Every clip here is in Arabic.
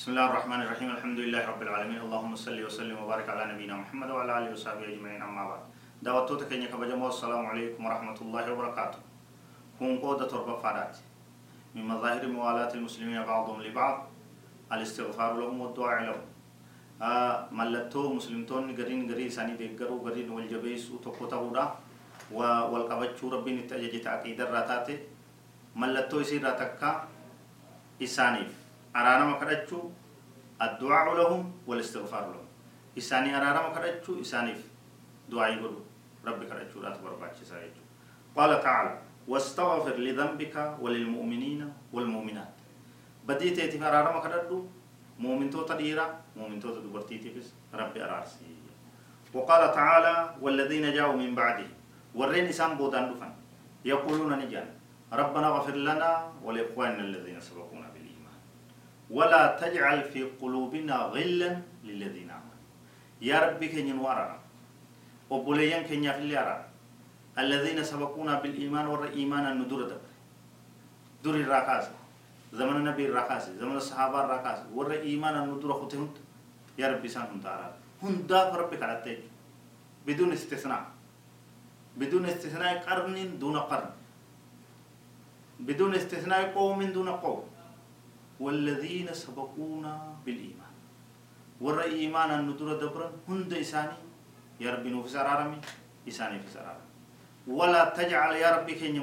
بسم الله الرحمن الرحيم الحمد لله رب العالمين اللهم صل وسلم وبارك على نبينا محمد وعلى اله وصحبه اجمعين اما بعد دعوتو تكني كبجمو السلام عليكم ورحمه الله وبركاته كون قود تربى فادات من مظاهر موالاه المسلمين بعضهم لبعض الاستغفار لهم والدعاء لهم mallattoo muslimtoonni gariin garii isaanii deeggaruu gariin wal jabeessuu tokko ta'uudha تاودا qabachuu rabbiin itti ajajeta aqiidarraa taate mallattoo isiirraa takka isaaniif araanama kadhachuu addu'aa lahum walistighfaaru lahum isaanii araarama kadhachuu isaaniif du'aa'ii godhu rabbi kadhachuudhaatu barbaachisaa jechuudha قال تعالى واستغفر لذنبك وللمؤمنين والمؤمنات بديت أرانا ما كرتشو مؤمن تو تديرا مؤمن تو تدبرتي تفس ربي أرارسي وقال تعالى والذين جاءوا من بعده ورين إسان بودان دفن يقولون نجان ربنا غفر لنا ولإخواننا الذين سبقونا به ولا تجعل في قلوبنا غلا للذين آمنوا يا ربي كن ورانا وبليان كن يفلي الذين سبقونا بالإيمان ور إيمانا ندور دب دور الرقاس زمن النبي الرقاس زمن الصحابة الرقاس ور إيمانا ندور خطهم يا ربي سان هم تارا هم داف ربي كرتة بدون استثناء بدون استثناء قرن دون قرن بدون استثناء قوم دون قوم والذين سبقونا بالإيمان والرأي إيمان الندور دبرا هند إساني يا ربي نوفي سرارمي إساني في سرارمي ولا تجعل يا ربي كين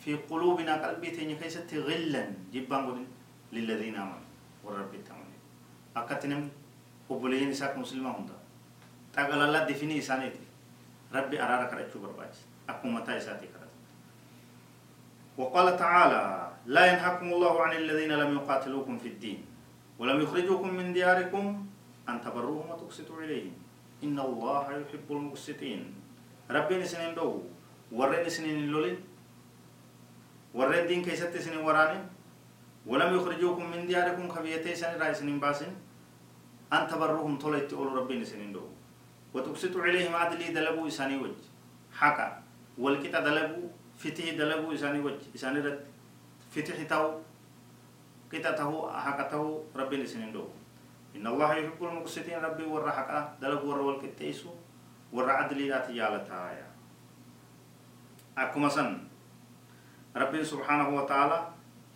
في قلوبنا قلبي تين كيست غلا جبان قولين للذين آمنوا والرب التامنين أكتنم قبولين إساك مسلمة هندا تقال الله دفني إساني دي ربي أرارك رأيكو برباج أكو متى إساتي وقال تعالى لا ينهاكم الله عن الذين لم يقاتلوكم في الدين ولم يخرجوكم من دياركم أن تبروهم وتقسطوا إليهم إن الله يحب المقسطين ربين سنين دو ورين سنين لولين ورين دين كيست سنين وراني ولم يخرجوكم من دياركم خبيتي سنين رأي سنين باسن أن تبروهم طولت تقول ربين سنين دو وتقسطوا إليهم عدلي دلبو إساني وجه حقا والكتا دلبو فتح دلبو إساني وجه إساني رد فتح تاو قتا تاو أحاق تاو ربي لسنين دو إن الله يحب المقصدين ربي والرحقة دلق ورول كتيسو والرعدل لا تجالتها تايا أكما سن ربي سبحانه وتعالى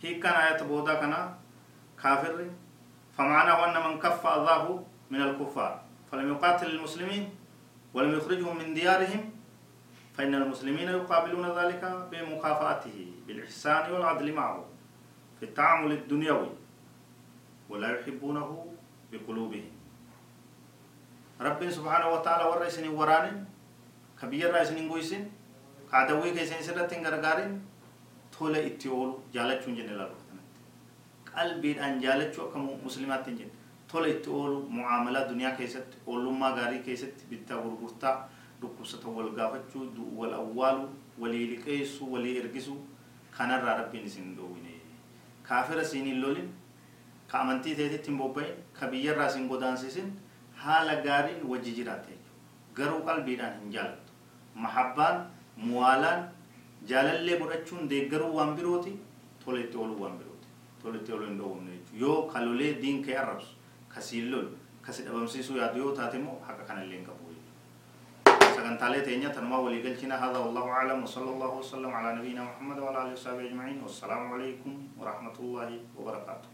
هي كان آية بودا كنا كافر فمعناه أن من كف الله من الكفار فلم يقاتل المسلمين ولم يخرجهم من ديارهم فإن المسلمين يقابلون ذلك بمكافأته بالإحسان والعدل معه في التعامل الدنيوي ولا يحبونه بقلوبهم رب سبحانه وتعالى ورى سن وران كبير رأي سن قويسن كعدوي كيسن سرت غرغارين تولى اتيول جالچون جن لا قلبي ان جالچو كم مسلمات جن تولى اتيول معاملات دنيا كيست اولما غاري كيست بالتغرغرتا dhukkubsatan wal gaafachuu wal awwaalu walii liqeessu walii ergisu kanarraa rabbiin isin dhoowwine kaafira isin hin lolin ka amantii teetitti hin bobba'in ka biyyarraa isin godaansisin haala gaariin wajji jiraate garuu qalbiidhaan hin jaalattu mahabbaan muwaalaan jaalallee godhachuun deeggaruu waan birooti tola itti ooluu waan birooti tola itti ooluu hin dhoowwamne jechuudha yoo ka lolee diin kee arrabsu ka siin lolu ka si dhabamsiisuu yaadu yoo taate immoo haqa kanallee hin qabu سغنتالي تينيا تنما وليقلتنا هذا والله أعلم وصلى الله وسلم على نبينا محمد وعلى آله وصحبه أجمعين والسلام عليكم ورحمة الله وبركاته